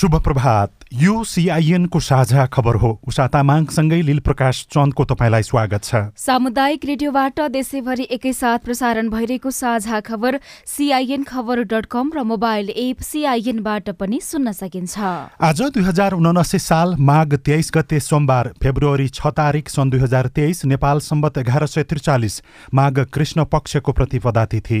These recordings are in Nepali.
शुभ प्रभात। यो सिआइएनको साझा खबर हो। उषा तामाङसँगै लील प्रकाश चन्दको तपाईँलाई स्वागत छ। सामुदायिक रेडियोबाट देशैभरि एकैसाथ प्रसारण भइरहेको साझा खबर सिआइएन खबर डट कम र मोबाइल एप सिआइएनबाट पनि सुन्न सकिन्छ। आज दुई हजार उनासी साल माघ तेइस गते सोमबार फेब्रुअरी छ तारिक सन् दुई हजार तेइस नेपाल सम्बत एघार सय त्रिचालिस माघ कृष्ण पक्षको प्रतिपदा तिथि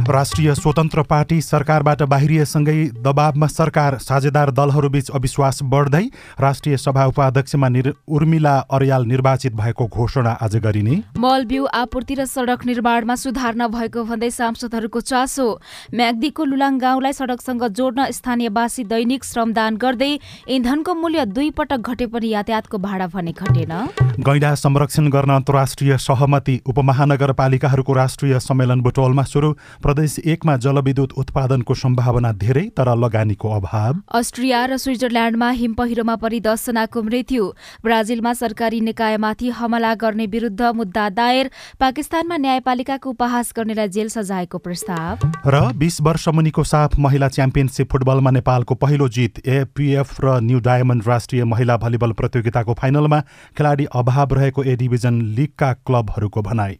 राष्ट्रिय स्वतन्त्र पार्टी सरकारबाट बाहिरिएसँगै दबावमा सरकार साझेदार दलहरूबीच अविश्वास बढ्दै राष्ट्रिय सभा उपाध्यक्षमा निर उर्मिला अर्याल निर्वाचित भएको घोषणा आज गरिने। मलब्यू आपूर्ति र सडक निर्माणमा सुधार नभएको भन्दै सांसदहरूको चासो। म्याग्दीको लुलाङ गाउँलाई सडकसँग जोड्न स्थानीयवासी दैनिक श्रमदान गर्दै इन्धनको मूल्य दुई पटक घटे पनि यातायातको भाडा भने घटेन। गैँडा संरक्षण गर्न अन्तर्राष्ट्रिय सहमति उपमहानगरपालिकाहरूको राष्ट्रिय सम्मेलन बुटोलमा सुरु। प्रदेश एकमा जलविद्युत उत्पादनको सम्भावना धेरै तर लगानीको अभाव। अस्ट्रिया र स्विजरल्याण्डमा हिम पहिरोमा परि दसजनाको मृत्यु। ब्राजिलमा सरकारी निकायमाथि हमला गर्ने विरुद्ध मुद्दा दायर। पाकिस्तानमा न्यायपालिकाको उपहास गर्नेलाई जेल सजायको प्रस्ताव। र बीस वर्ष मुनिको साफ महिला च्याम्पियनसिप फुटबलमा नेपालको पहिलो जित एपिएफ र न्यू डायमण्ड राष्ट्रिय महिला भलिबल प्रतियोगिताको फाइनलमा खेलाडी अभाव रहेको ए डिभिजन लिगका क्लबहरूको भनाई।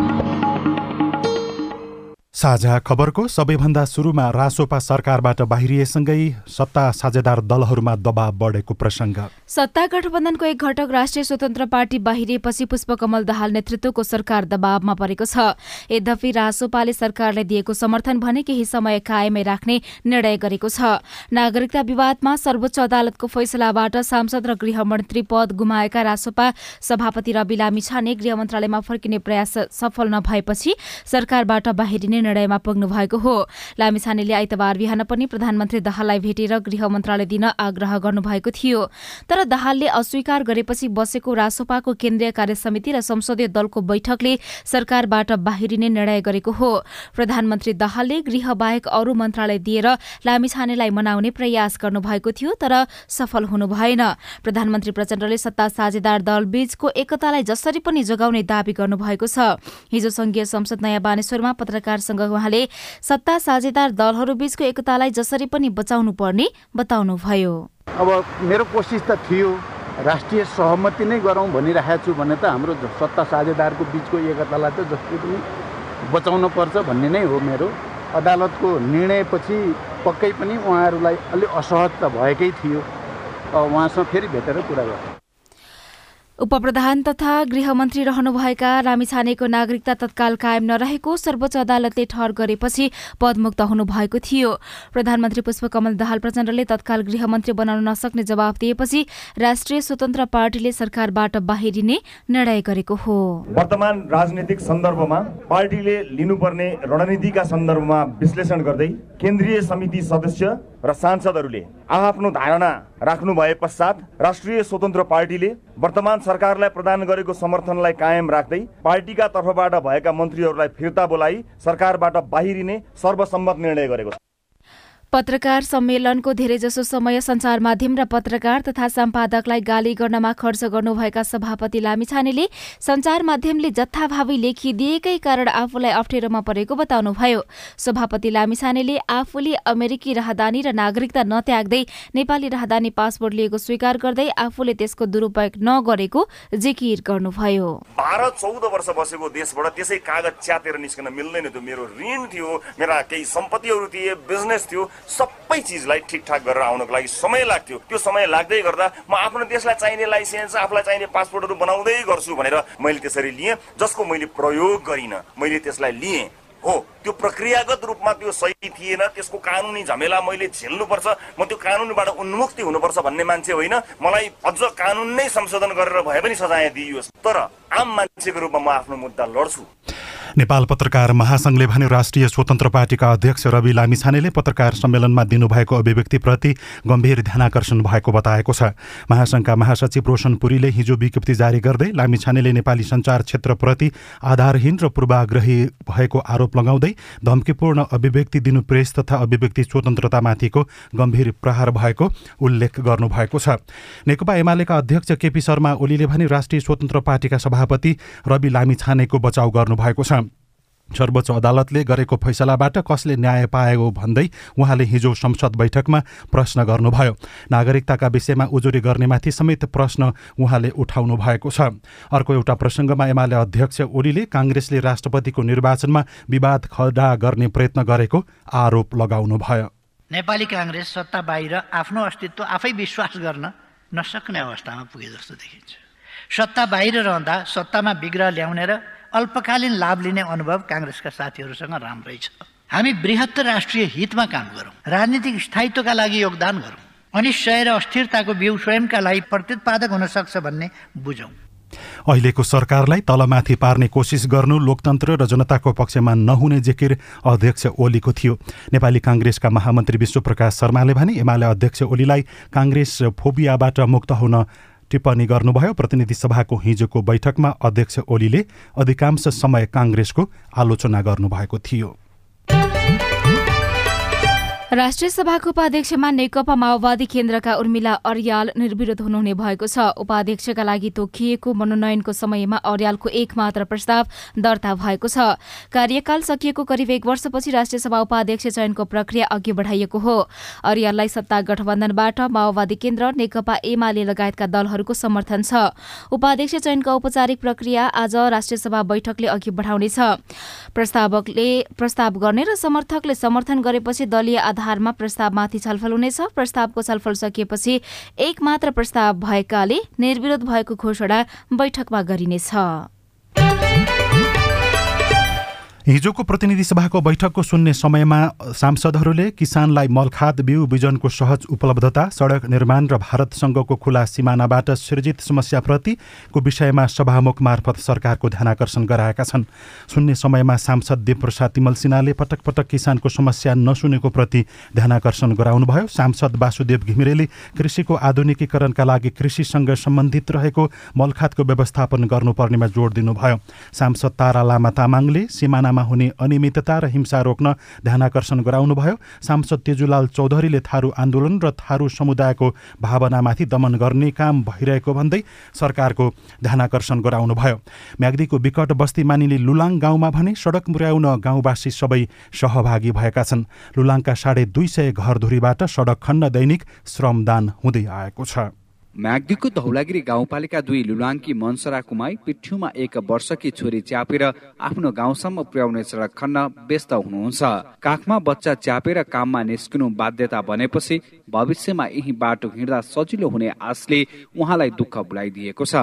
साझा खबरको सबैभन्दा सुरुमा रासोपा सरकारबाट बाहिरिएसँगै सत्ता साझेदार दलहरूमा दबाव बढेको प्रसङ्ग। सत्ता गठबन्धनको एक घटक राष्ट्रिय स्वतन्त्र पार्टी बाहिरिएपछि पुष्पकमल दाहाल नेतृत्वको सरकार दबावमा परेको छ। यद्यपि रासोपाले सरकारलाई दिएको समर्थन भने केही समय कायमै राख्ने निर्णय गरेको छ। नागरिकता विवादमा सर्वोच्च अदालतको फैसलाबाट सांसद र गृहमन्त्री पद गुमाएका रासोपा सभापति रवि लामी छाने गृह मन्त्रालयमा फर्किने प्रयास सफल नभएपछि सरकारबाट बाहिरिने निर्णयमा पुग्नु भएको हो। लामिछानेले आइतबार बिहान पनि प्रधानमन्त्री दाहाललाई भेटेर गृह मन्त्रालय दिन आग्रह गर्नुभएको थियो। तर दाहालले अस्वीकार गरेपछि बसेको रासोपाको केन्द्रीय कार्य समिति र संसदीय दलको बैठकले सरकारबाट बाहिरिने निर्णय गरेको हो। प्रधानमन्त्री दाहालले गृह बाहेक अरू मन्त्रालय दिएर लामिछानेलाई मनाउने प्रयास गर्नुभएको थियो तर सफल हुनु भएन। प्रधानमन्त्री प्रचण्डले सत्ता साझेदार दल बीचको एकतालाई जसरी पनि जोगाउने दावी गर्नुभएको छ। हिजो संघीय संसद नयाँ बानेश्वरमा पत्रकारसँग उहाँले सत्ता साझेदार दलहरू बीचको एकतालाई जसरी पनि बचाउनु पर्ने बताउनुभयो। अब मेरो कोसिस त थियो राष्ट्रिय सहमति नै गरौँ भनिरहेको छु भने त हाम्रो सत्ता साझेदारको बिचको एकतालाई त जसरी पनि बचाउन पर्छ भन्ने नै हो मेरो। अदालतको निर्णयपछि पक्कै पनि उहाँहरूलाई अलिक असहज त भएकै थियो। उहाँसँग फेरि भेटेर कुरा गर्छु। उपप्रधान तथा गृहमन्त्री रहनुभएका रामीछानेको नागरिकता तत्काल कायम नरहेको सर्वोच्च अदालतले ठहर गरेपछि पदमुक्त हुनुभएको थियो। प्रधानमन्त्री पुष्पकमल दाहाल प्रचण्डले तत्काल गृहमन्त्री बनाउन नसक्ने जवाब दिएपछि राष्ट्रिय स्वतन्त्र पार्टीले सरकारबाट बाहिरिने निर्णय गरेको हो। वर्तमान राजनीतिक सन्दर्भमा पार्टीले लिनुपर्ने रणनीतिका सन्दर्भमा विश्लेषण गर्दै केन्द्रीय समिति सदस्य र सांसदहरूले आफ्नो धारणा राख्नु भए पश्चात राष्ट्रिय स्वतन्त्र पार्टीले वर्तमान सरकारलाई प्रदान गरेको समर्थनलाई कायम राख्दै पार्टीका तर्फबाट भएका मन्त्रीहरूलाई फिर्ता बोलाइ सरकारबाट बाहिरिने सर्वसम्मत निर्णय गरेको छ। पत्रकार सम्मेलनको धेरैजसो समय सञ्चार माध्यम र पत्रकार तथा सम्पादकलाई गाली गर्नमा खर्च गर्नुभएका सभापति लामिछानेले सञ्चार माध्यमले जथाभावी लेखिदिएकै कारण आफूलाई अप्ठ्यारोमा परेको बताउनुभयो। सभापति लामिछानेले आफूले अमेरिकी राहदानी र नागरिकता नत्याग्दै नेपाली राहदानी पासपोर्ट लिएको स्वीकार गर्दै आफूले त्यसको दुरूपयोग नगरेको जिकिर गर्नुभयो। बाह्र चौध वर्ष बसेको देशबाट त्यसै कागज च्यातेर निस्कन मिल्दैन थियो। मेरो ऋण थियो मेरा केही सम्पत्तिहरू थिए बिजनेस थियो सबै चिजलाई ठिकठाक गरेर आउनको लागि समय लाग्थ्यो। त्यो समय लाग्दै गर्दा म आफ्नो देशलाई चाहिने लाइसेन्स आफूलाई चाहिने पासपोर्टहरू बनाउँदै गर्छु भनेर मैले त्यसरी लिएँ जसको मैले प्रयोग गरिनँ। मैले त्यसलाई लिएँ। हो त्यो प्रक्रियागत रूपमा त्यो सही थिएन त्यसको कानुनी झमेला मैले झेल्नुपर्छ म त्यो कानुनबाट उन्मुक्ति हुनुपर्छ भन्ने मान्छे होइन। मलाई अझ कानुन नै संशोधन गरेर भए पनि सजाय दिइयोस्। तर आम मान्छेको रूपमा म आफ्नो मुद्दा लड्छु। नेपाल पत्रकार महासंघले भने राष्ट्रिय स्वतन्त्र पार्टीका अध्यक्ष रवि लामिछानेले पत्रकार सम्मेलनमा दिनुभएको अभिव्यक्तिप्रति गम्भीर ध्यानकर्षण भएको बताएको छ। महासंघका महासचिव रोशन पुरीले हिजो विज्ञप्ति जारी गर्दै लामिछानेले नेपाली सञ्चार क्षेत्रप्रति आधारहीन र पूर्वाग्रही भएको आरोप लगाउँदै धम्कीपूर्ण अभिव्यक्ति दिनु प्रेस तथा अभिव्यक्ति स्वतन्त्रतामाथिको गम्भीर प्रहार भएको उल्लेख गर्नुभएको छ। नेकपा एमालेका अध्यक्ष केपी शर्मा ओलीले भने राष्ट्रिय स्वतन्त्र पार्टीका सभापति रवि लामिछानेको बचाउ गर्नुभएको छ। सर्वोच्च अदालतले गरेको फैसलाबाट कसले न्याय पाएको भन्दै उहाँले हिजो संसद बैठकमा प्रश्न गर्नुभयो। नागरिकताका विषयमा उजुरी गर्नेमाथि समेत प्रश्न उहाँले उठाउनु भएको छ। अर्को एउटा प्रसङ्गमा एमाले अध्यक्ष ओलीले काङ्ग्रेसले राष्ट्रपतिको निर्वाचनमा विवाद खडा गर्ने प्रयत्न गरेको आरोप लगाउनुभयो। नेपाली काङ्ग्रेस सत्ता बाहिर आफ्नो अस्तित्व आफै विश्वास गर्न नसक्ने अवस्थामा पुगे जस्तो देखिन्छ। सत्ता बाहिर रहँदा सत्तामा विग्रह ल्याउने र अल्पकालीन लाभ लिने अनुभव काङ्ग्रेसका साथीहरूसँग राम्रै छ। हामी बृहत्तर राष्ट्रिय हितमा काम गरौँ राजनीतिक स्थायित्वका लागि योगदान गरौँ अनिश्चय र अस्थिरताको बिउ स्वयंका लागि प्रतित्पादक हुन सक्छ भन्ने बुझौँ। अहिलेको सरकारलाई तलमाथि पार्ने कोसिस गर्नु लोकतन्त्र र जनताको पक्षमा नहुने जिकिर अध्यक्ष ओलीको थियो। नेपाली काङ्ग्रेसका महामन्त्री विश्वप्रकाश शर्माले भने एमाले अध्यक्ष ओलीलाई काङ्ग्रेस फोबियाबाट मुक्त हुन टिप्पणी गर्नुभयो। प्रतिनिधि सभाको हिजोको बैठकमा अध्यक्ष ओलीले अधिकांश समय काङ्ग्रेसको आलोचना गर्नुभएको थियो। राष्ट्रिय सभाको उपाध्यक्षमा नेकपा माओवादी केन्द्रका उर्मिला अर्याल निर्विरोध हुनुहुने भएको छ। उपाध्यक्षका लागि तोकिएको मनोनयनको समयमा अर्यालको एक मात्र प्रस्ताव दर्ता भएको छ। कार्यकाल सकिएको करिब एक वर्षपछि राष्ट्रिय सभा उपाध्यक्ष चयनको प्रक्रिया अघि बढाइएको हो। अर्याललाई सत्ता गठबन्धनबाट माओवादी केन्द्र नेकपा एमाले लगायतका दलहरूको समर्थन छ। उपाध्यक्ष चयनको औपचारिक प्रक्रिया आज राष्ट्रिय सभा बैठकले अघि बढाउनेछ। प्रस्तावकले प्रस्ताव गर्ने र समर्थकले समर्थन गरेपछि दलीय आधारमा प्रस्तावमाथि छलफल हुनेछ। प्रस्तावको छलफल सकिएपछि एक मात्र प्रस्ताव भएकाले निर्विरोध भएको घोषणा बैठकमा गरिनेछ। हिजोको प्रतिनिधि सभाको बैठकको सुन्ने समयमा सांसदहरूले किसानलाई मलखाद बिउ बिजनको सहज उपलब्धता सडक निर्माण र भारतसँगको खुला सिमानाबाट सृजित समस्याप्रतिको विषयमा सभामुख मार्फत सरकारको ध्यानकर्षण गराएका छन्। सुन्ने समयमा सांसद देवप्रसाद तिमल सिन्हाले पटक पटक किसानको समस्या नसुनेको प्रति ध्यानकर्षण गराउनुभयो। सांसद वासुदेव घिमिरेले कृषिको आधुनिकीकरणका लागि कृषिसँग सम्बन्धित रहेको मलखादको व्यवस्थापन गर्नुपर्नेमा जोड दिनुभयो। सांसद तारा लामा तामाङले सिमाना योजनामा हुने अनियमितता र हिंसा रोक्न ध्यानकर्षण गराउनुभयो। सांसद तेजुलाल चौधरीले थारू आन्दोलन र थारू समुदायको भावनामाथि दमन गर्ने काम भइरहेको भन्दै सरकारको ध्यानकर्षण गराउनुभयो। म्याग्दीको विकट बस्ती मानिले लुलाङ गाउँमा भने सडक पुर्याउन गाउँवासी सबै सहभागी भएका छन्। लुलाङका साढे दुई सय घरधुरीबाट सडक खण्ड दैनिक श्रमदान हुँदै आएको छ। म्याग्दीको धौलागिरी गाउँपालिका दुई लुलाङ्की मनसरा कुमाई पिठ्युमा एक वर्षकी छोरी च्यापेर आफ्नो गाउँसम्म पुर्याउने सडक खन्न व्यस्त हुनुहुन्छ। काखमा बच्चा च्यापेर काममा निस्किनु बाध्यता बनेपछि भविष्यमा यही बाटो हिँड्दा सजिलो हुने आशले उहाँलाई दुःख बुलाइदिएको छ।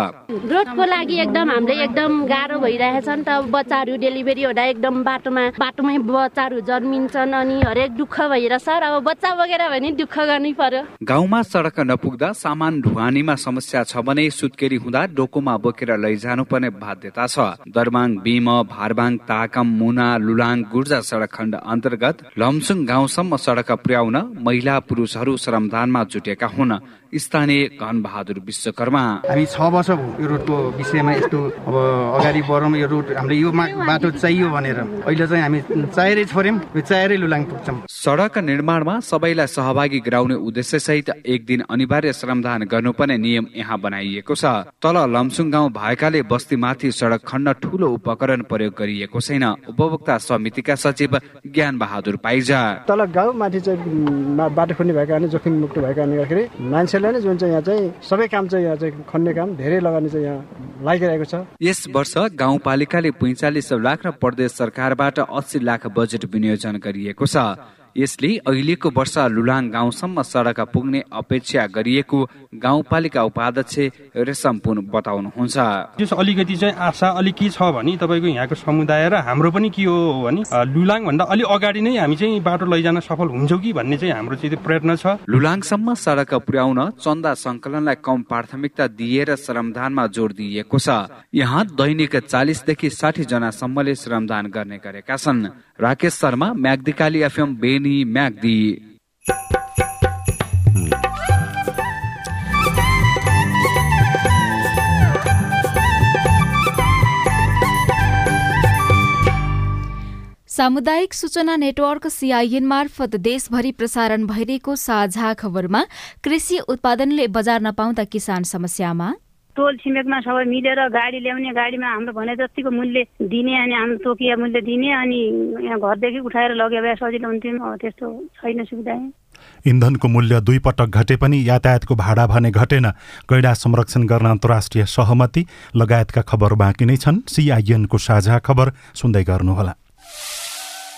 ग्रोथको लागि एकदम हामीले एकदम गाह्रो भइरहेछ नि त बच्चाहरू डेलिभरी हुँदा एकदम बाटोमा बाटोमै बच्चाहरू जन्मिन्छन् अनि हरेक दुःख भइरहेछ र अब बच्चा बगेर भने दुःख गर्नै पर्यो। गाउँमा सडक नपुग्दा सामान ढुवानीमा समस्या छ भने सुत्केरी हुँदा डोकोमा बोकेर लैजानु पर्ने बाध्यता छ। दरबाङ बिम भारबाङ ताकम मुना लुलाङ गुर्जा सडक खण्ड अन्तर्गत लमसुङ गाउँसम्म सडक पुर्याउन महिला पुरुषहरू श्रमदानमा जुटेका हुन्। स्थानीय घनबहादुर विश्वकर्मा। हामी छ वर्ष भयो यो रोडको विषयमा यस्तो अब अगाडि बढौँ यो रोड हामीले यो मा- बाटो चाहियो भनेर। अहिले चाहिँ हामी चाहेरै छोड्यौँ यो चाहेरै लुलाङ पुग्छौँ। सडक निर्माणमा सबैलाई सहभागी गराउने उद्देश्य सहित एक दिन अनिवार्य श्रमदान गर्नुपर्ने नियम यहाँ बनाइएको छ। तल लमसुङ गाउँ भएकाले बस्तीमाथि सडक खण्ड ठूलो उपकरण प्रयोग गरिएको छैन। उपभोक्ता समितिका सचिव ज्ञान बहादुर पाइजा। तल गाउँ माथि चाहिँ बाटो खन्ने भएको कारणले जोखिम मुक्त भएको कारणले गर्दाखेरि मान्छेलाई नै जुन चाहिँ यहाँ चाहिँ सबै काम चाहिँ यहाँ चाहिँ खन्ने काम धेरै लगानी चाहिँ यहाँ लागिरहेको छ। यस वर्ष गाउँपालिकाले पैंचालिस लाख र प्रदेश सरकारबाट अस्सी लाख बजेट विनियोजन गरिएको छ। यसले अहिलेको वर्ष लुलाङ गाउँसम्म सडक पुग्ने अपेक्षा गरिएको गाउँपालिका उपाध्यक्ष रेशम पुन बताउनुहुन्छ। त्यस अलिकति चाहिँ आशा अलिक के छ भने तपाईँको यहाँको समुदाय र हाम्रो पनि के हो भने लुलाङ भन्दा अलि अगाडि नै हामी चाहिँ बाटो लैजान सफल हुन्छौँ कि भन्ने चाहिँ हाम्रो चाहिँ प्रयत्न छ। लुलाङसम्म सडक पुर्याउन चन्दा संकलनलाई कम प्राथमिकता दिएर श्रमदानमा जोड दिइएको छ। यहाँ दैनिक चालिसदेखि साठी जनासम्मले श्रमदान गर्ने गरेका छन्। राकेश शर्मा म्याग्दिकाली एफएम बेनी म्याग्दी। सामुदायिक सूचना नेटवर्क सीआईएन मार्फत देशभरि प्रसारण भइरहेको साझा खबरमा कृषि उत्पादनले बजार नपाउँदा किसान समस्यामा। टोल छिमेकमा सबै मिलेर गाडी ल्याउने गाडीमा हाम्रो भने जतिको मूल्य दिने अनि हाम्रो तोकिया मूल्य दिने अनि यहाँ घरदेखि उठाएर लगे भए सजिलो हुन्थ्यो त्यस्तो छैन सुविधा इन्धनको मूल्य दुई पटक घटे पनि यातायातको भाडा भने घटेन। गैडा संरक्षण गर्न अन्तर्राष्ट्रिय सहमति लगायतका खबर बाँकी नै छन्। सिआइएनको साझा खबर सुन्दै गर्नुहोला।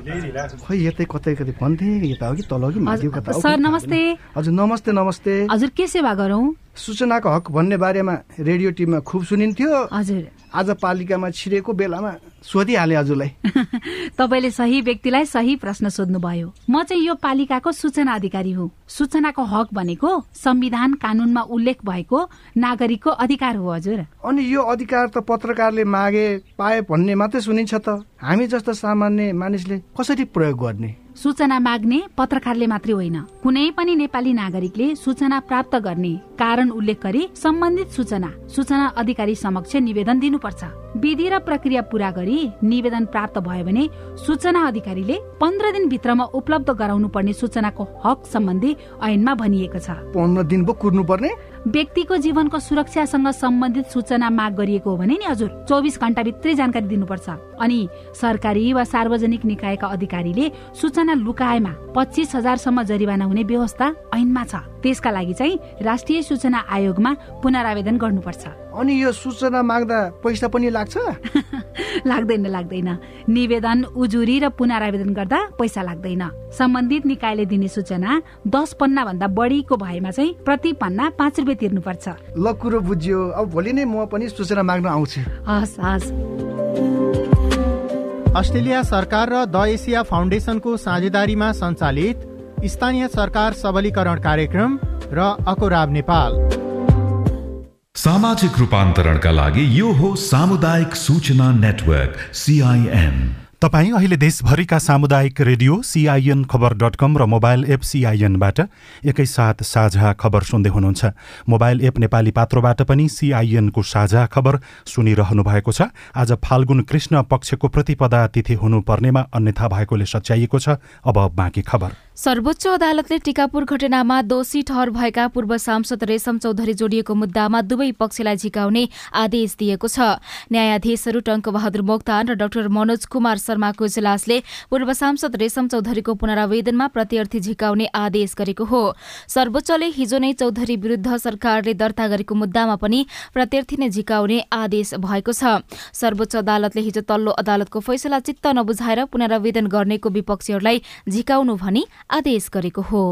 खै यतै कतै कतै भन्थे यता हो कि तल हो कि माथि कता सर नमस्ते। हजुर नमस्ते नमस्ते। हजुर के सेवा गरौँ? सूचनाको हक भन्ने बारेमा रेडियो टिममा खुब सुनिन्थ्यो। हजुर। आज पालिकामा छिरेको बेलामा सोधिहालेँ हजुरलाई। तपाईँले सही व्यक्तिलाई सही प्रश्न सोध्नुभयो। म चाहिँ यो पालिकाको सूचना अधिकारी हुँ। सूचनाको हक भनेको संविधान कानूनमा उल्लेख भएको नागरिकको अधिकार हो हजुर। अनि यो अधिकार त पत्रकारले मागे पाए भन्ने मात्रै सुनिन्छ त। हामी जस्ता सामान्य मानिसले कसरी प्रयोग गर्ने? सूचना माग्ने पत्रकारले मात्रै होइन। कुनै पनि नेपाली नागरिकले सूचना प्राप्त गर्ने कारण उल्लेख गरी सम्बन्धित सूचना सूचना अधिकारी समक्ष निवेदन दिनुपर्छ। विधि र प्रक्रिया पूरा गरी निवेदन प्राप्त भयो भने सूचना अधिकारीले पन्ध्र दिन भित्रमा उपलब्ध गराउनु पर्ने सूचनाको हक सम्बन्धी ऐनमा भनिएको छ। पन्ध्र दिन पो कुर्नु पर्ने व्यक्तिको जीवनको सुरक्षासँग सम्बन्धित सूचना माग गरिएको हो भने नि हजुर चौबिस घण्टा भित्रै जानकारी दिनुपर्छ। अनि सरकारी वा सार्वजनिक निकायका अधिकारीले सूचना लुकाएमा पच्चिस हजारसम्म जरिवाना हुने व्यवस्था ऐनमा छ। त्यसका लागि चाहिँ राष्ट्रिय सूचना आयोगमा पुनरावेदन गर्नुपर्छ। अनि यो सूचना माग्दा पैसा पनि लाग्छ? लाग्दैन लाग्दैन। निवेदन उजुरी र पुनरावेदन गर्दा पैसा लाग्दैन। सम्बन्धित निकायले दिने सूचना दस पन्ना भन्दा बढीको भएमा चाहिँ प्रति पन्ना पाँच रुपियाँ तिर्नुपर्छ। ल कुरो बुझ्यो। अब भोलि नै म पनि सूचना माग्न आउँछु। हस् हस्। अस्ट्रेलिया सरकार र द एसिया फाउन्डेसनको साझेदारीमा सञ्चालित स्थानीय सरकार सबलीकरण कार्यक्रम र अकोराब नेपाल। सामाजिक रूपान्तरणका लागि यो हो सामुदायिक सूचना नेटवर्क सिआइएन तपाईँ अहिले देशभरिका सामुदायिक radio CIN Khabar dot com र मोबाइल एप सिआइएनबाट एकैसाथ साझा खबर सुन्दै हुनुहुन्छ। मोबाइल एप नेपाली पात्रोबाट पनि सिआइएनको साझा खबर सुनिरहनु भएको छ। आज फाल्गुन कृष्ण पक्षको प्रतिपदा तिथि हुनुपर्नेमा अन्यथा भएकोले सच्याइएको छ। अब बाँकी खबर। सर्वोच्च अदालतले टिकापुर घटनामा दोषी ठहर भएका पूर्व सांसद रेशम चौधरी जोडिएको मुद्दामा दुवै पक्षलाई झिकाउने आदेश दिएको छ। न्यायाधीशहरू टङ्कबहादुर मोक्तान र डाक्टर मनोज कुमार शर्माको इजलासले पूर्व सांसद रेशम चौधरीको पुनरावेदनमा प्रत्यर्थी झिकाउने आदेश गरेको हो। सर्वोच्चले हिजो नै चौधरी विरूद्ध सरकारले दर्ता गरेको मुद्दामा पनि प्रत्यर्थी नै झिकाउने आदेश भएको छ। सर्वोच्च अदालतले हिजो तल्लो अदालतको फैसला चित्त नबुझाएर पुनरावेदन गर्नेको विपक्षीहरूलाई झिकाउनु भनी आदेश गरेको हो।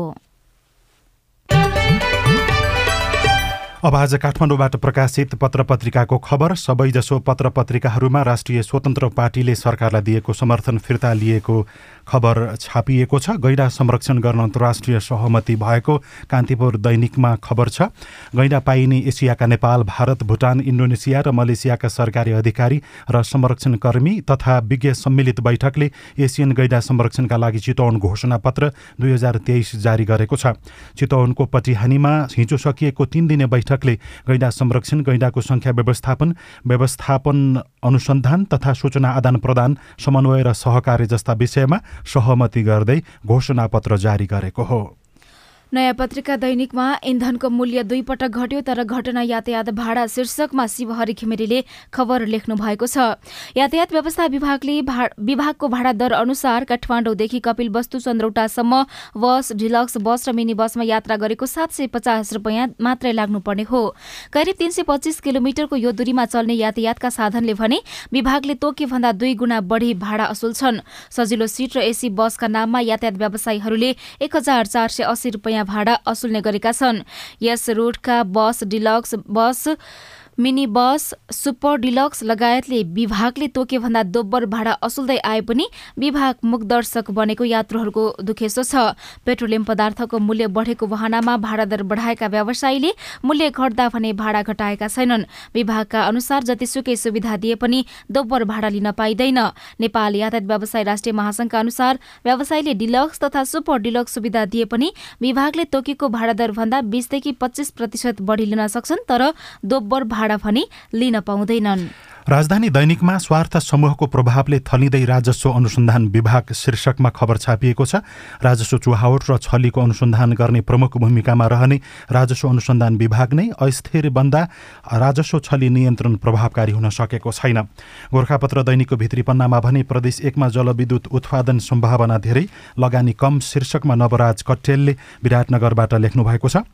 अब आज काठमाडौँबाट प्रकाशित पत्र पत्रिकाको खबर सबैजसो पत्र पत्रिकाहरूमा राष्ट्रिय स्वतन्त्र पार्टीले सरकारलाई दिएको समर्थन फिर्ता लिएको खबर छापिएको छ। गैडा संरक्षण गर्न अन्तर्राष्ट्रिय सहमति भएको कान्तिपुर दैनिकमा खबर छ। गैडा पाइने एसियाका नेपाल भारत भुटान इन्डोनेसिया र मलेसियाका सरकारी अधिकारी र संरक्षणकर्मी तथा विज्ञ सम्मिलित बैठकले एसियन गैडा संरक्षणका लागि चितवन घोषणा पत्र दुई हजार तेइस जारी गरेको छ। चितवनको पटिहानीमा हिजो सकिएको तीन दिने बैठकले गैडा संरक्षण गैडाको संख्या व्यवस्थापन व्यवस्थापन अनुसन्धान तथा सूचना आदान प्रदान समन्वय र सहकार्य जस्ता विषयमा सहमति गर्दै घोषणापत्र जारी गरेको हो। नयाँ पत्रिका दैनिकमा इन्धनको मूल्य दुई पटक घट्यो तर घटना यातायात भाडा शीर्षकमा शिवहरि घिमिरेले खबर लेख्नु भएको छ। यातायात व्यवस्था विभागले विभागको भाडा दर अनुसार काठमाडौँदेखि कपिल वस्तु चन्द्रौटासम्म बस डिलक्स बस र मिनी बसमा यात्रा गरेको सात सय पचास रुपियाँ मात्रै लाग्नुपर्ने हो। करिब तीन सय पच्चिस किलोमिटरको यो दूरीमा चल्ने यातायातका साधनले भने विभागले तोके भन्दा दुई गुणा बढी भाडा असुल्छन् सजिलो सिट र एसी बसका नाममा यातायात व्यवसायीहरूले एक हजार चार सय अस्सी रुपियाँ भाडा असुल्ने गरेका छन्। यस रूटका bus deluxe bus mini bus super deluxe लगायतले विभागले तोके भन्दा दोब्बर भाडा असुल्दै आए पनि विभाग मुखदर्शक बनेको यात्रुहरूको दुखेसो छ। पेट्रोलियम पदार्थको मूल्य बढेको बहानामा भाडा दर बढाएका व्यवसायीले मूल्य घट्दा भने भाडा घटाएका छैनन्। विभागका अनुसार जतिसुकै सुविधा दिए पनि दोब्बर भाडा लिन पाइँदैन। नेपाल यातायात व्यवसाय राष्ट्रिय महासंघका अनुसार व्यवसायीले डिलक्स तथा सुपर डिलक्स सुविधा दिए पनि विभागले तोकेको भाडा दर भन्दा बीसदेखि पच्चीस प्रतिशत बढ़ी लिन सक्छन् तर दोब्बर भाडा भाडा भने लिन पाउँदैनन्। राजधानी दैनिकमा स्वार्थ समूहको प्रभावले थलिँदै राजस्व अनुसन्धान विभाग शीर्षकमा खबर छापिएको छ। राजस्व चुहावट र छलीको अनुसन्धान गर्ने प्रमुख भूमिकामा रहने राजस्व अनुसन्धान विभाग नै अस्थिर बन्दा राजस्व छली नियन्त्रण प्रभावकारी हुन सकेको छैन। गोर्खापत्र दैनिकको भित्री पन्नामा भने प्रदेश एकमा जलविद्युत उत्पादन सम्भावना धेरै लगानी कम शीर्षकमा नवराज कट्टेलले विराटनगरबाट लेख्नु भएको छ।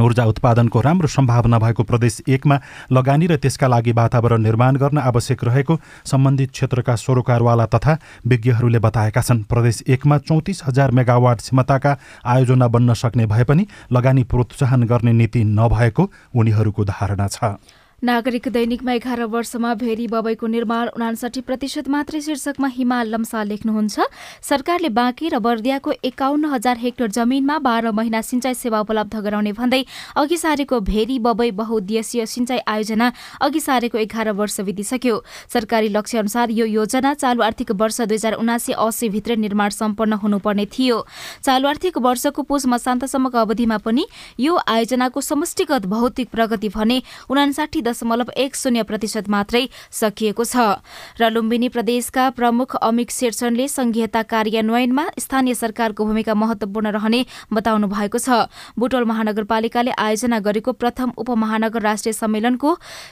ऊर्जा उत्पादनको राम्रो सम्भावना भएको प्रदेश एकमा लगानी र त्यसका लागि वातावरण निर्माण गर्न आवश्यक रहेको सम्बन्धित क्षेत्रका सरोकारवाला तथा विज्ञहरूले बताएका छन्। प्रदेश एकमा चौतिस हजार मेगावाट क्षमताका आयोजना बन्न सक्ने भए पनि लगानी प्रोत्साहन गर्ने नीति नभएको उनीहरूको धारणा छ। नागरिक दैनिकमा एघार वर्षमा भेरी बबैको निर्माण उनासाठी प्रतिशत मात्रै शीर्षकमा हिमाल लम्सा लेख्नुहुन्छ। सरकारले बाँकी र बर्दियाको एकाउन्न हजार हेक्टर जमिनमा बाह्र महिना सिंचाई सेवा उपलब्ध गराउने भन्दै अघि सारेको भेरी बबै बहुद्देशीय सिंचाई आयोजना अघि सारेको एघार वर्ष बितिसक्यो। सरकारी लक्ष्य अनुसार यो योजना चालु आर्थिक वर्ष दुई हजार उनासी अस्सी भित्र निर्माण सम्पन्न हुनुपर्ने थियो। चालु आर्थिक वर्षको पुष मसान्तसम्मको अवधिमा पनि यो आयोजनाको समष्टिगत भौतिक प्रगति भने उनासाठी दशमलव एक शून्य प्रतिशत मात्रै सकिएको छ। र लुम्बिनी प्रदेशका प्रमुख अमिक शेरचनले संघीयता कार्यान्वयनमा स्थानीय सरकारको भूमिका महत्वपूर्ण रहने बताउनु भएको छ। बुटोल महानगरपालिकाले आयोजना गरेको प्रथम उपमहानगर राष्ट्रिय सम्मेलनको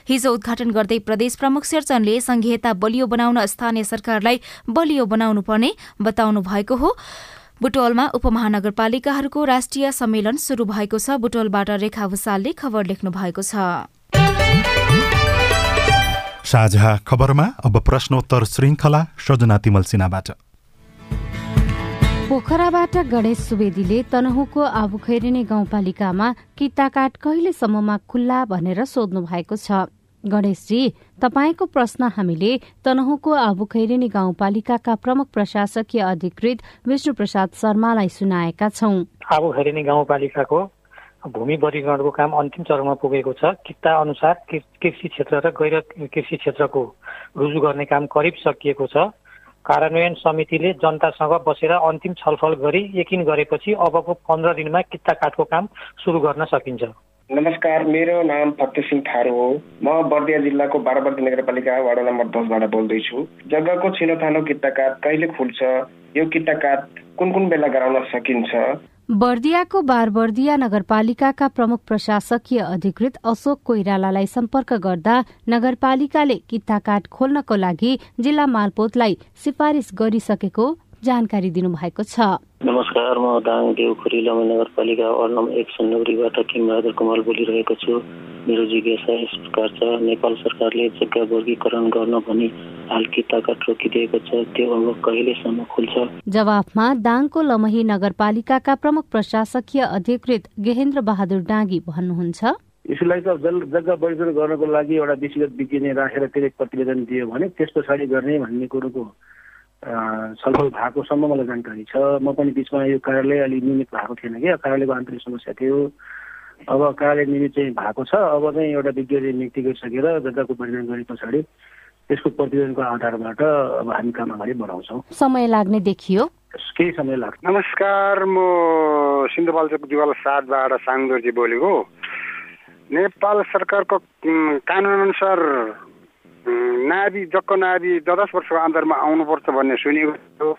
हिजो उद्घाटन गर्दै प्रदेश प्रमुख शेरचनले संघीयता बलियो बनाउन स्थानीय सरकारलाई बलियो बनाउनु पर्ने बताउनु भएको हो। बुटोलमा उपमहानगरपालिकाहरूको राष्ट्रिय सम्मेलन शुरू भएको छ। बुटोलबाट रेखा भूषालले खबर लेख्नु भएको छ। साझा खबरमा अब प्रश्नोत्तर श्रृङ्खला सजना तिमल सिन्हाबाट। पोखराबाट गणेश सुवेदीले तनहुको आबुखैरेनी गाउँपालिकामा किताकाट कहिलेसम्ममा खुल्ला भनेर सोध्नु भएको छ। गणेशजी तपाईँको प्रश्न हामीले तनहुको आबुखैरेनी गाउँपालिकाका प्रमुख प्रशासकीय अधिकृत विष्णु प्रसाद शर्मालाई सुनाएका छौं। आबुखैरेनी गाउँपालिकाको भूमि वर्गीकरणको काम अन्तिम चरणमा पुगेको छ। किता अनुसार कृषि क्षेत्र र गैर कृषि क्षेत्रको रुजु गर्ने काम करिब सकिएको छ। कार्यान्वयन समितिले जनतासँग बसेर अन्तिम छलफल गरी यकिन गरेपछि अबको पन्ध्र दिनमा किता काठको काम सुरु गर्न सकिन्छ। नमस्कार मेरो नाम फतेह सिंह थारू हो। म बर्दिया जिल्लाको बाराबर्दी नगरपालिका वाडा नम्बर दसबाट बोल्दैछु। जग्गाको छिनोथानो किता काठ कहिले खुल्छ? यो किता काठ कुन कुन बेला गराउन सकिन्छ? बर्दियाको बारबर्दिया नगरपालिकाका प्रमुख प्रशासकीय अधिकृत अशोक कोइरालालाई सम्पर्क गर्दा नगरपालिकाले किताकाट खोल्नको लागि जिल्ला मालपोतलाई सिफारिस गरिसकेको जानकारी दिनुभएको छ। नमस्कार म दाङ देउखुरी लमै नगरपालिका वार्ड नम्बर एक किमबहादुर कमल बोलिरहेको छु। मेरो जिज्ञासा यस प्रकार छ नेपाल सरकारले जग्गा वर्गीकरण गर्न भनी हाल किताकाट रोकिदिएको छ। त्यो अब कहिलेसम्म खुल्छ? जवाफमा दाङको लमही नगरपालिकाका प्रमुख प्रशासकीय अधिकृत गेहेन्द्र बहादुर डाँगी भन्नुहुन्छ। यसलाई त जग्गा वर्गीकरण गर्नको लागि एउटा विषयगत विज्ञ राखेर त्यसले प्रतिवेदन दियो भने त्यस पछाडि गर्ने भन्ने कुरोको छलफल भएकोसम्म मलाई जानकारी छ। म पनि बिचमा यो कार्यालय अलि नियमित भएको थिएन कि कार्यालयको आन्तरिक समस्या थियो। अब नियमित चाहिँ भएको छ अब चाहिँ एउटा विज्ञले नियुक्ति गरिसकेर जग्गाको परिणाम गरे पछाडि त्यसको प्रतिवेदनको आधारबाट अब हामी काम अगाडि बढाउँछौँ। समय लाग्ने देखियो। केही समय लाग्छ। नमस्कार म सिन्धुपाल्चोक दिवाल सातबाट साङदोर्जी बोलेको नेपाल सरकारको कानुन अनुसार नाभी जक्को नाभी दस दस वर्षको अन्तरमा आउनुपर्छ भन्ने सुनेको थियो।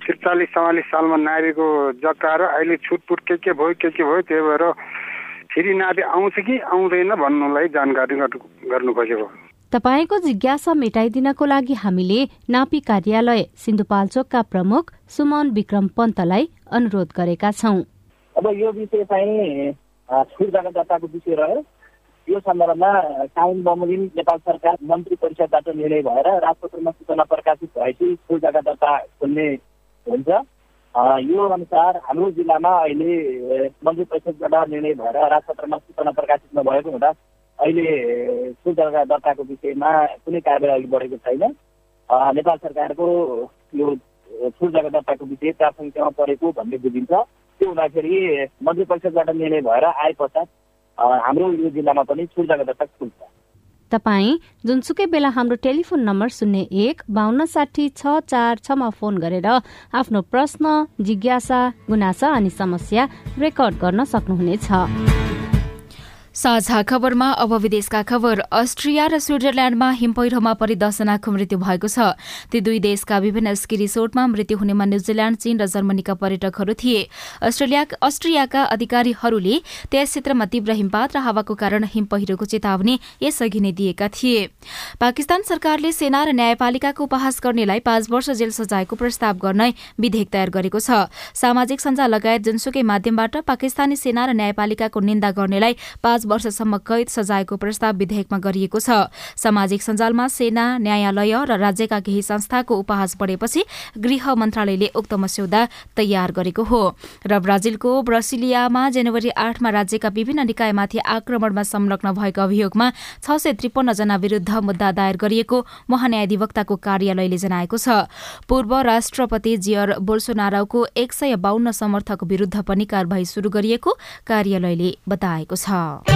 त्रिचालिस चौवालिस सालमा नाभीको जग्गा र अहिले छुटपुट के के भयो के के भयो त्यही भएर फेरि नाभि आउँछ कि आउँदैन भन्नुलाई जानकारी गर्नु खोजेको तपाईँको जिज्ञासा मेटाइदिनको लागि हामीले नापी कार्यालय सिन्धुपाल्चोकका प्रमुख सुमन विक्रम पन्तलाई अनुरोध गरेका छौँ। अब यो विषय चाहिँ छुट जग्गा विषय रह्यो। यो सन्दर्भमा काउन बमोजिम नेपाल सरकार मन्त्री परिषदबाट निर्णय भएर राजपत्रमा सूचना प्रकाशित भएपछि ठुल जग्गा दर्ता खोल्ने हुन्छ। यो अनुसार हाम्रो जिल्लामा अहिले मन्त्री परिषदबाट निर्णय भएर राजपत्रमा सूचना प्रकाशित नभएको हुँदा अहिले ठुल जग्गा दर्ताको विषयमा कुनै कारवाही अघि बढेको छैन नेपाल सरकारको यो ठुल जग्गा दर्ताको विषय प्राथमिकतामा परेको भन्ने बुझिन्छ त्यो हुँदाखेरि मन्त्री परिषदबाट निर्णय भएर आए पश्चात हाम्रो यो जिल्लामा पनि छुट जग्गा खुल्छ तपाईँ जुनसुकै बेला हाम्रो टेलिफोन नम्बर शून्य एक बाहन्न साठी छ चार छमा फोन गरेर आफ्नो प्रश्न जिज्ञासा गुनासा अनि समस्या रेकर्ड गर्न सक्नुहुनेछ। साझा खबरमा अब विदेशका खबर। अस्ट्रिया र स्विजरल्याण्डमा हिमपैह्रोमा परि दसजनाको मृत्यु भएको छ। ती दुई देशका विभिन्न स्की रिसोर्टमा मृत्यु हुनेमा न्यूजील्याण्ड चीन र जर्मनीका पर्यटकहरू थिए। अस्ट्रेलिया अस्ट्रियाका अधिकारीहरूले त्यस क्षेत्रमा तीव्र हिमपात र हावाको कारण हिमपहिरोको चेतावनी यसअघि नै दिएका थिए। पाकिस्तान सरकारले सेना र न्यायपालिकाको उपहास गर्नेलाई पाँच वर्ष जेल सजायको प्रस्ताव गर्न विधेयक तयार गरेको छ। सामाजिक सञ्जाल लगायत जुनसुकै माध्यमबाट पाकिस्तानी सेना र न्यायपालिकाको निन्दा गर्नेलाई पाँच वर्षसम्म कैद सजायको प्रस्ताव विधेयकमा गरिएको छ। सामाजिक सञ्जालमा सेना न्यायालय र राज्यका केही संस्थाको उपहास बढेपछि गृह मन्त्रालयले उक्त मस्यौदा तयार गरेको हो। र ब्राजिलको ब्रसिलियामा जनवरी आठमा राज्यका विभिन्न निकायमाथि आक्रमणमा संलग्न भएको अभियोगमा छ सय त्रिपन्न जना विरूद्ध मुद्दा दायर गरिएको महान्यायाधिवक्ताको कार्यालयले जनाएको छ। पूर्व राष्ट्रपति जियर बोल्सोनारोको एक सय बाहन्न समर्थक विरूद्ध पनि कार्यवाही शुरू गरिएको कार्यालयले बताएको छ।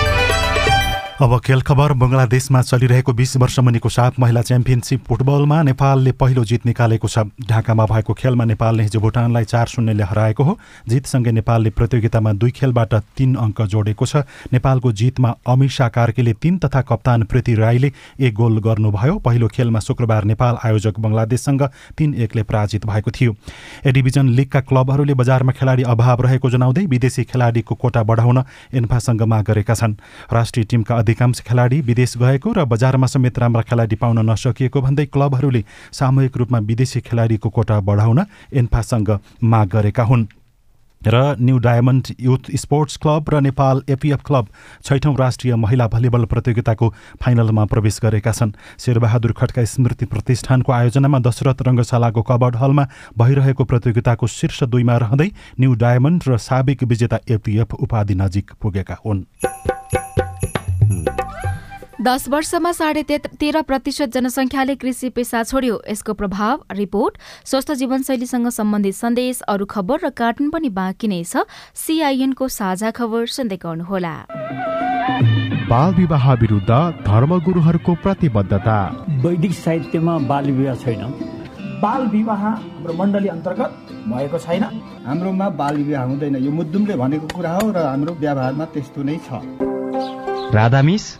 अब खेल खबर बङ्गलादेशमा चलिरहेको बीस वर्ष मुनिको साफ महिला च्याम्पियनसिप फुटबलमा नेपालले पहिलो जित निकालेको छ। ढाकामा भएको खेलमा नेपालले हिजो भुटानलाई चार शून्यले हराएको हो। जितसँगै नेपालले प्रतियोगितामा दुई खेलबाट तीन अङ्क जोडेको छ। नेपालको जितमा अमिषा कार्कीले तीन तथा कप्तान प्रीति राईले एक गोल गर्नुभयो। पहिलो खेलमा शुक्रबार नेपाल आयोजक बङ्गलादेशसँग तीन एकले पराजित भएको थियो। ए डिभिजन लिगका क्लबहरूले बजारमा खेलाडी अभाव रहेको जनाउँदै विदेशी खेलाडीको कोटा बढाउन एन्फासँग माग गरेका छन्। राष्ट्रिय टिमका अधिकांश खेलाडी विदेश गएको र बजारमा समेत राम्रा खेलाडी पाउन नसकिएको भन्दै क्लबहरूले सामूहिक रूपमा विदेशी खेलाडीको कोटा बढाउन एन्फासँग माग गरेका हुन्। र New Diamond Youth Sports Club र नेपाल एपिएफ क्लब छैठौँ राष्ट्रिय महिला भलिबल प्रतियोगिताको फाइनलमा प्रवेश गरेका छन्। शेरबहादुर खड्का स्मृति प्रतिष्ठानको आयोजनामा दशरथ रङ्गशालाको कबर्ड हलमा भइरहेको प्रतियोगिताको शीर्ष दुईमा रहँदै न्यू डायमन्ड र साबिक विजेता एपिएफ उपाधि नजिक पुगेका हुन्। दस वर्षमा साढे तेह्र प्रतिशत जनसङ्ख्याले कृषि पेसा छोड्यो। यसको प्रभाव रिपोर्ट स्वस्थ जीवनशैलीसँग सम्बन्धित सन्देश अरू खबर र कार्टुन पनि बाँकी नै छ। सिआइएनको साझा खबर सुन्दै गर्नुहोला। बाल विवाह विरुद्ध धर्मगुरुहरूको प्रतिबद्धता। वैदिक साहित्यमा बाल विवाह छैन। बाल विवाह हाम्रो मण्डली अन्तर्गत भएको छैन। हाम्रोमा बाल विवाह हुँदैन। यो मुद्दुमले भनेको कुरा हो र हाम्रो व्यवहारमा त्यस्तो नै छ। Radamis?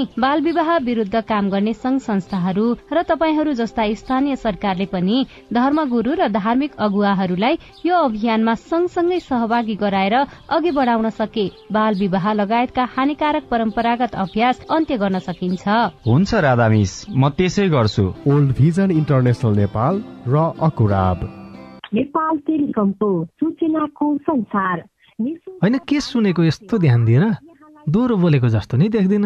बाल विवाह विरूद्ध काम गर्ने संघ संस्थाहरू र तपाईँहरू जस्ता स्थानीय सरकारले पनि धर्मगुरू र धार्मिक अगुवाहरूलाई यो अभियानमा सँगसँगै सहभागी गराएर अघि बढाउन सके। बाल विवाह लगायतका हानिकारक परम्परागत अभ्यास अन्त्य गर्न सकिन्छ। हुन्छ राधा मिस म त्यसै गर्छु। ओल्ड भिजन इन्टरनेसनल नेपाल र अकुराब। नेपाल टेलिकमको सूचनाको संसार। होइन के सुनेको यस्तो ध्यान दिएर दोहोरो बोलेको जस्तो नै देख्दिन।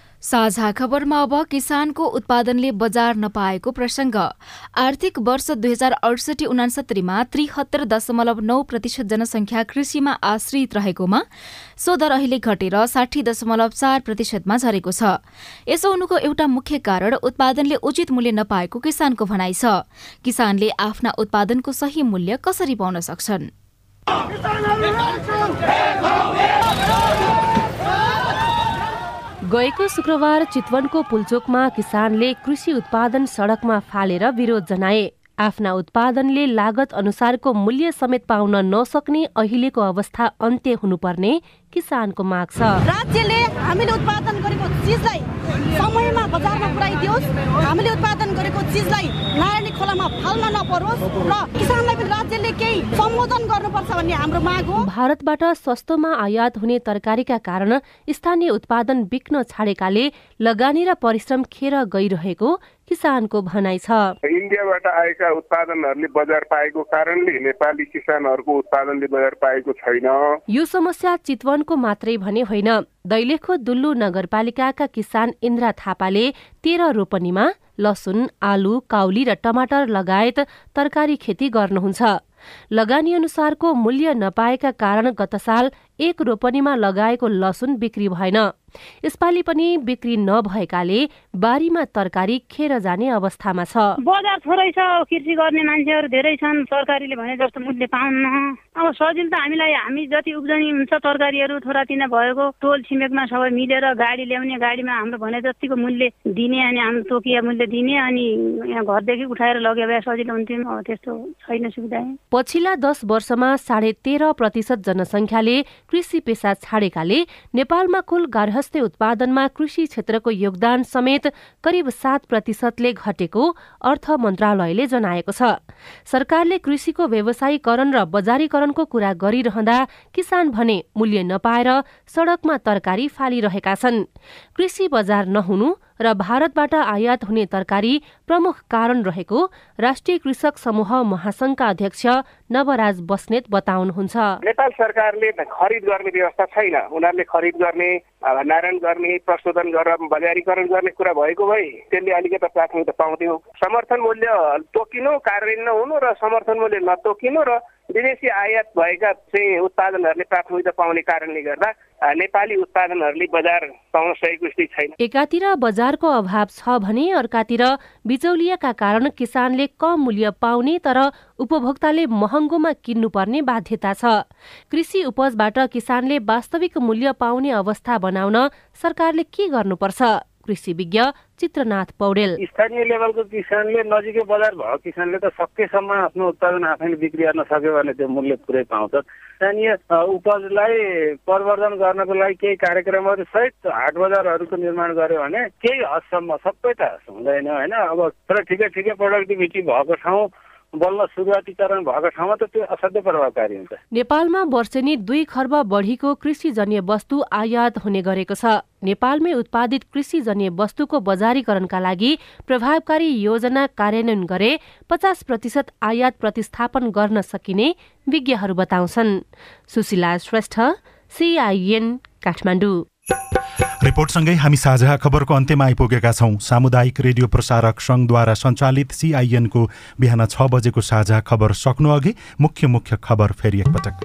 साझा खबरमा अब किसानको उत्पादनले बजार नपाएको प्रसङ्ग। आर्थिक वर्ष दुई हजार अडसठी उनासत्तरीमा त्रिहत्तर दशमलव नौ प्रतिशत जनसङ्ख्या कृषिमा आश्रित रहेकोमा सो दर अहिले घटेर साठी दशमलव चार प्रतिशतमा झरेको छ। यसो हुनुको एउटा मुख्य कारण उत्पादनले उचित मूल्य नपाएको किसानको भनाइ छ। किसानले आफ्ना उत्पादनको सही मूल्य कसरी पाउन सक्छन्? गएको शुक्रबार चितवनको पुल्चोकमा किसानले कृषि उत्पादन सड़कमा फालेर विरोध जनाए। आफ्ना उत्पादनले लागत अनुसारको मूल्य समेत पाउन नसक्ने अहिलेको अवस्था अन्त्य हुनुपर्ने किसानको माग छ। राज्यले हामीले उत्पादन गरेको चिजलाई समयमा बजारमा पुऱ्याइदियोस्। हामीले उत्पादन गरेको चिजलाई नारायणी खोलामा फाल्न नपरोस् र किसानलाई पनि राज्यले केही सम्बोधन गर्नुपर्छ भन्ने हाम्रो माग हो। भारतबाट सस्तोमा आयात हुने तरकारीका कारण स्थानीय उत्पादन बिक्न छाडेकाले लगानी र परिश्रम खेर गइरहेको किसानको भनाइ छ। इन्डियाबाट आएका उत्पादनहरूले बजार पाएको कारणले नेपाली किसानहरूको उत्पादनले बजार पाएको छैन। यो समस्या चितवनको मात्रै भने होइन। दैलेखो दुल्लु नगरपालिकाका किसान इन्द्रा थापाले तेह्र रोपनीमा लसुन आलु काउली र टमाटर लगायत तरकारी खेती गर्नुहुन्छ। लगानी अनुसारको मूल्य नपाएका कारण गत साल एक रोपनीमा लगाएको लसुन बिक्री भएन। यसपालि पनि बिक्री नभएकाले बारीमा तरकारी खेर जाने अवस्थामा छ। बजार थोरै छ कृषि गर्ने मान्छेहरू धेरै छन् तरकारीले भने जस्तो मूल्य पाउन्न अब सजिलो त हामीलाई हामी जति उब्जनी हुन्छ तरकारीहरू थोरा तिना भएको टोल छिमेकमा सबै मिलेर गाडी ल्याउने गाडीमा हाम्रो भने जतिको मूल्य दिने अनि हाम्रो तोकिया मूल्य दिने अनि यहाँ घरदेखि उठाएर लगे भए सजिलो हुन्थ्यो अब त्यस्तो छैन सुविधा। पछिल्ला दस वर्षमा साढे तेह्र प्रतिशत जनसङ्ख्याले कृषि पेसा छाडेकाले नेपालमा कुल गार्हस्थ्य उत्पादनमा कृषि क्षेत्रको योगदान समेत करिब सात प्रतिशतले घटेको अर्थ मन्त्रालयले जनाएको छ। सरकारले कृषिको व्यवसायीकरण र बजारीकरणको कुरा गरिरहँदा किसान भने मूल्य नपाएर सड़कमा तरकारी फालिरहेका छन्। कृषि बजार नहुनु र भारतबाट आयात हुने तरकारी प्रमुख कारण रहेको राष्ट्रिय कृषक समूह महासंघका अध्यक्ष नवराज बस्नेत बताउनुहुन्छ। नेपाल सरकारले खरिद गर्ने व्यवस्था छैन। उनीहरूले खरिद गर्ने भण्डारण गर्ने प्रशोधन गरेर बजारीकरण गर्ने कुरा भएको भए त्यसले अलिकति प्राथमिकता पाउँथ्यो। समर्थन मूल्य तोकिनु कार्यान्वयन नहुनु र समर्थन मूल्य नतोकिनु र विदेशी आयात भएका चाहिँ उत्पादनहरूले प्राथमिकता पाउने कारणले गर्दा नेपाली उत्पादनहरूले बजार पाउन सकेको स्थिति छैन। एकातिर बजारको अभाव छ भने अर्कातिर बिचौलियाका कारण किसानले कम मूल्य पाउने तर उपभोक्ताले महँगोमा किन्नुपर्ने बाध्यता छ। कृषि उपजबाट किसानले वास्तविक मूल्य पाउने अवस्था बनाउन सरकारले के गर्नुपर्छ? कृषि विज्ञ चित्रनाथ पौडेल। स्थानीय लेभलको किसानले नजिकै बजार भएको किसानले त सकेसम्म आफ्नो उत्पादन आफैले बिक्री गर्न सक्यो भने त्यो मूल्य पुरै पाउँछ। स्थानीय उपजलाई प्रवर्धन गर्नको लागि केही कार्यक्रमहरू सहित हाट बजारहरूको निर्माण गर्यो भने केही हदसम्म सबै त हुँदैन होइन? अब तर ठिकै ठिकै प्रोडक्टिभिटी भएको ठाउँ बल्ल सुरुवाती चरण भएको ठाउँमा त त्यो असाध्यै प्रभावकारी हुन्छ। नेपालमा वर्षेनी दुई खर्ब बढीको कृषिजन्य वस्तु आयात हुने गरेको छ। नेपालमै उत्पादित कृषिजन्य वस्तुको बजारीकरणका लागि प्रभावकारी योजना कार्यान्वयन गरे पचास प्रतिशत आयात प्रतिस्थापन गर्न सकिने विज्ञहरू बताउँछन्। सुशीला श्रेष्ठ सिआइएन काठमाडौँ। रिपोर्टसँगै हामी साझा खबरको अन्त्यमा आइपुगेका छौँ। सामुदायिक रेडियो प्रसारक सङ्घद्वारा सञ्चालित सिआइएनको बिहान छ बजेको साझा खबर सक्नु अघि मुख्य मुख्य खबर फेरि एकपटक।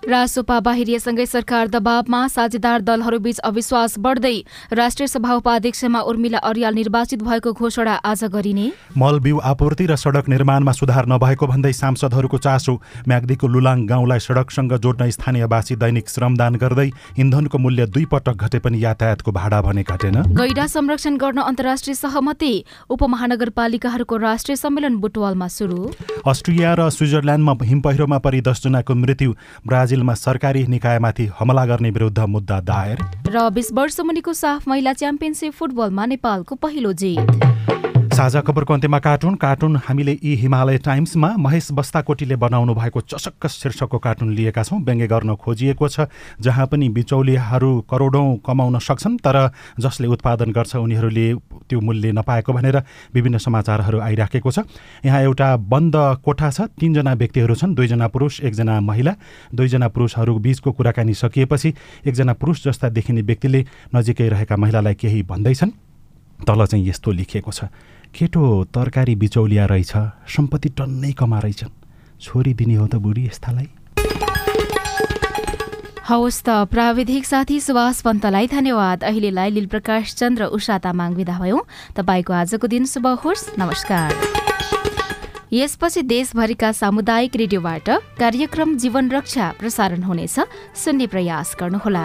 रासोपा बाहिरिएसँगै सरकार दबावमा साझेदार दलहरूबीच अविश्वास बढ्दै राष्ट्रिय सभा उपाध्यक्षमा उर्मिला अर्याल निर्वाचित भएको घोषणा आज गरिने। मल बिउ आपूर्ति र सडक निर्माणमा सुधार नभएको भन्दै सांसदहरूको चासो म्याग्दीको लुलाङ गाउँलाई सडकसँग जोड्न स्थानीयवासी दैनिक श्रमदान गर्दै इन्धनको मूल्य दुई पटक घटे पनि यातायातको भाडा भने घटेन गैडा संरक्षण गर्न अन्तर्राष्ट्रिय सहमति उपमहानगरपालिकाहरूको राष्ट्रिय सम्मेलन बुटवालमा सुरु। अस्ट्रेलिया र स्विजरल्याण्डमा हिमपहिरोमा परि दसजनाको मृत्यु ब्राजिल ब्राजिलमा सरकारी निकायमाथि हमला गर्ने विरुद्ध मुद्दा दायर। र बिस वर्ष मुनिको साफ महिला च्याम्पियनसिप फुटबलमा नेपालको पहिलो जित। साझा खबरको अन्त्यमा कार्टुन कार्टुन हामीले यी हिमालय टाइम्समा महेश बस्ताकोटीले बनाउनु भएको चसक्क शीर्षकको कार्टुन लिएका छौँ। व्यङ्ग्य गर्न खोजिएको छ जहाँ पनि बिचौलियाहरू करोडौँ कमाउन सक्छन् तर जसले उत्पादन गर्छ उनीहरूले त्यो मूल्य नपाएको भनेर विभिन्न समाचारहरू आइराखेको छ। यहाँ एउटा बन्द कोठा छ तिनजना व्यक्तिहरू छन् दुईजना पुरुष एकजना महिला। दुईजना पुरुषहरू बिचको कुराकानी सकिएपछि एकजना पुरुष जस्ता देखिने व्यक्तिले नजिकै रहेका महिलालाई केही भन्दैछन्। तल चाहिँ यस्तो लेखिएको छ। केटो तरकारी बिचौलिया रहेछ सम्पत्ति टन्नै कमा रहेछन् छोरी दिने हो त बुढी यस्तालाई। हवस् त प्राविधिक साथी सुभाष पन्तलाई धन्यवाद। अहिलेलाई लीलप्रकाश चन्द्र उषा तामाङ विदा भयौँ। तपाईँको आजको दिन शुभ होस्। नमस्कार। यसपछि देशभरिका सामुदायिक रेडियोबाट कार्यक्रम जीवन रक्षा प्रसारण हुनेछ। सुन्ने प्रयास गर्नुहोला।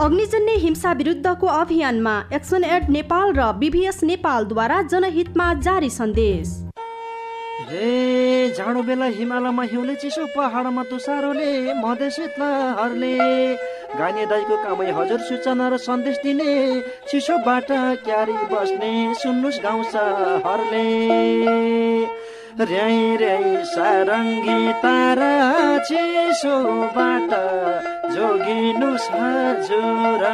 अग्निजन्य हिंसा विरुद्धको अभियानमा एक्सन एड नेपाल र बिभिएस नेपालद्वारा जनहितमा जारी सन्देश। रे जाडो बेला हिमालयमा हिउँले चिसो पहाडमा तुसारोले मधेस शीतलहरले गाने दाईको कामै हजुर सूचना र सन्देश दिने चिसोबाट क्यारी बस्ने सुन्नुहोस् गाउँ र्याई र्याई सारङ्गी तारा चिसोबाट जोगिनुहोस् हजुर।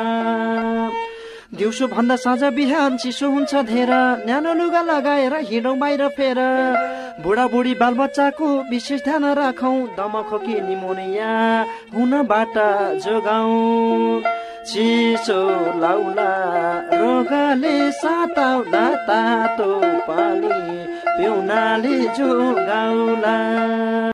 दिउँसो भन्दा साँझ बिहान चिसो हुन्छ धेर। न्यानो लुगा लगाएर हिँडौँ बाहिर फेर। बुढाबुढी बालबच्चाको विशेष ध्यान राखौँ। दमखोकी निमोनिया हुनबाट जोगाउँ। चिसो लाउला रोगले साताउला तातो पानी पिउनाले जोगाउला।